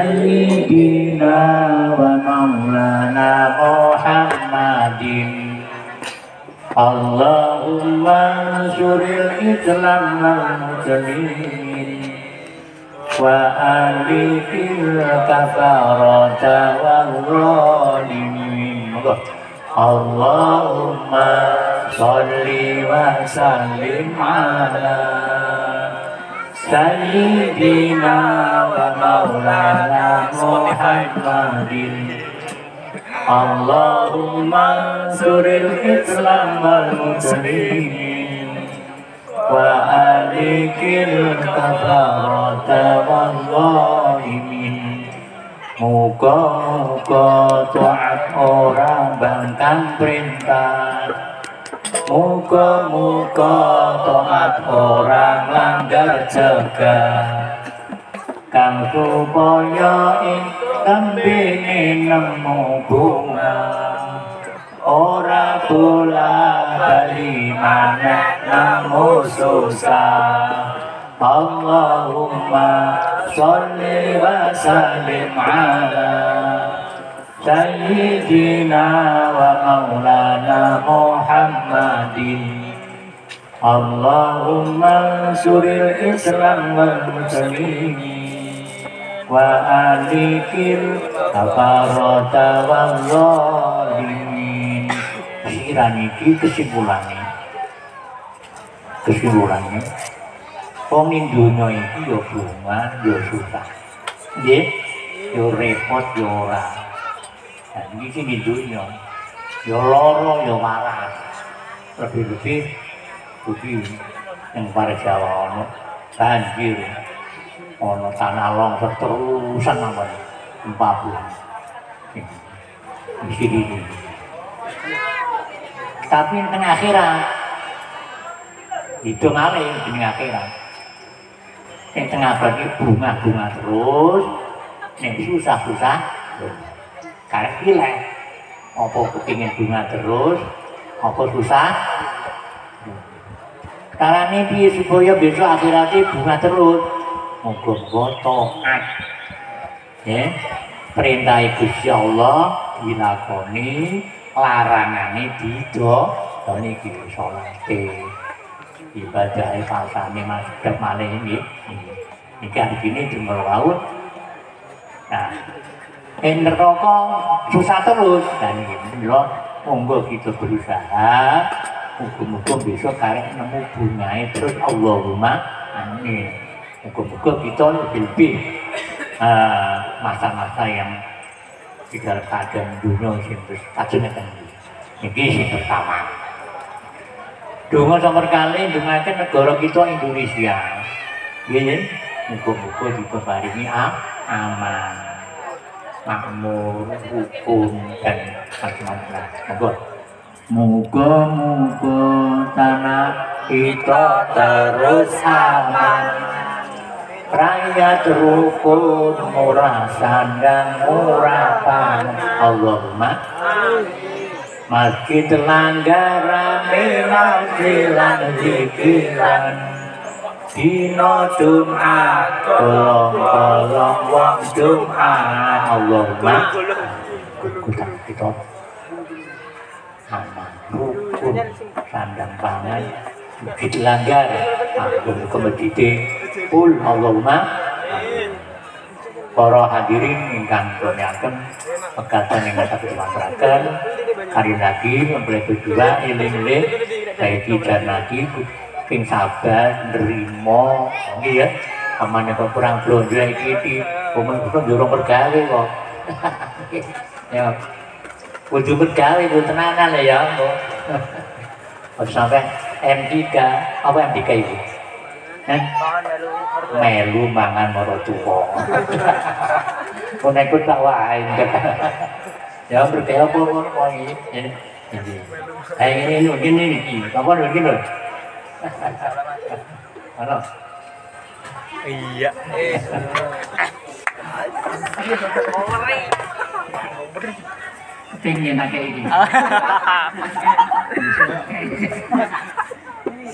سيدنا ومولانا محمد اللهم انصر الإسلام والمسلمين وأهلك الكفرة والظالمين اللهم صل وسلم على سيدنا ومولانا محمد اللهم انصر الإسلام والمسلمين وأهلك الكفرة والظالمين Muka-muka taat orang bangkang perintah Muka-muka taat orang langgar cegah Kang supaya ing kambing nemu bunga. Ora pula bali mana namu susah. Allahumma salli wa sallim ala wa maulana Allahumma suril Islam wal muslimin Wa alikil kafarata wal zalimin Pikiran ini kesimpulannya Kesimpulannya ning donya iki ya bunga, ya susah. Nggih, ya repot ya ora. Nah, iki sing di donya. Ya lara ya waras. Lebih-lebih kuwi yang para Jawa ono banjir. Ono tanah longsor terusan bulan. Di sini. Tapi tengah akhirat, itu maling di akhirat yang tengah bagi bunga-bunga terus yang susah-susah karena gila apa kepingin bunga terus apa susah Carane piye supaya besok akhirate bunga terus? Monggo taat. Ya. Perintah Gusti Allah dilakoni, larangane didoni iki salat. Ibadah pasane Mas Dep maleh iki. Iki artine jemur laut. Nah, yang rokok susah terus dan ini monggo kita berusaha muga-muga besok karek nemu bunga terus Allahumma amin. Muga-muga kita lebih masa-masa yang tidak keadaan dunia sing terus kajenengan iki sing pertama. Donga nomor kali dengarkan negara kita Indonesia. Iya, muka-muka diparingi aman, makmur, hukum dan macam-macam. Muga-muga tanah kita terus aman. Rakyat rukun, murah sandang, murah pan. Allahumma. Masjid langgar rame lan zikiran Dino Jumat kolong-kolong wong Jumat Allahumma kita kita agung sandang pangan bukit langgar. Agung kemedite. Pul allahumma. Para hadirin ingkang kronyakan pekatan yang satu dimasrakan hari lagi mempelai kedua ilin-ilin saya tidak lagi King Sabah nerimo ini ya. Aman yang kurang belum iki ini di umum itu yo jurung bergali kok. Ya. Ujung bergali itu tenangan ya kok sampai M3 apa M3 itu? Eh? melu mangan moro tuwa pun ikut tak wae ya berkaya apa ini ini. Kayak ini ini gini nih apa nih gini halo. Iya eh. Tinggi nak kayak Yeah.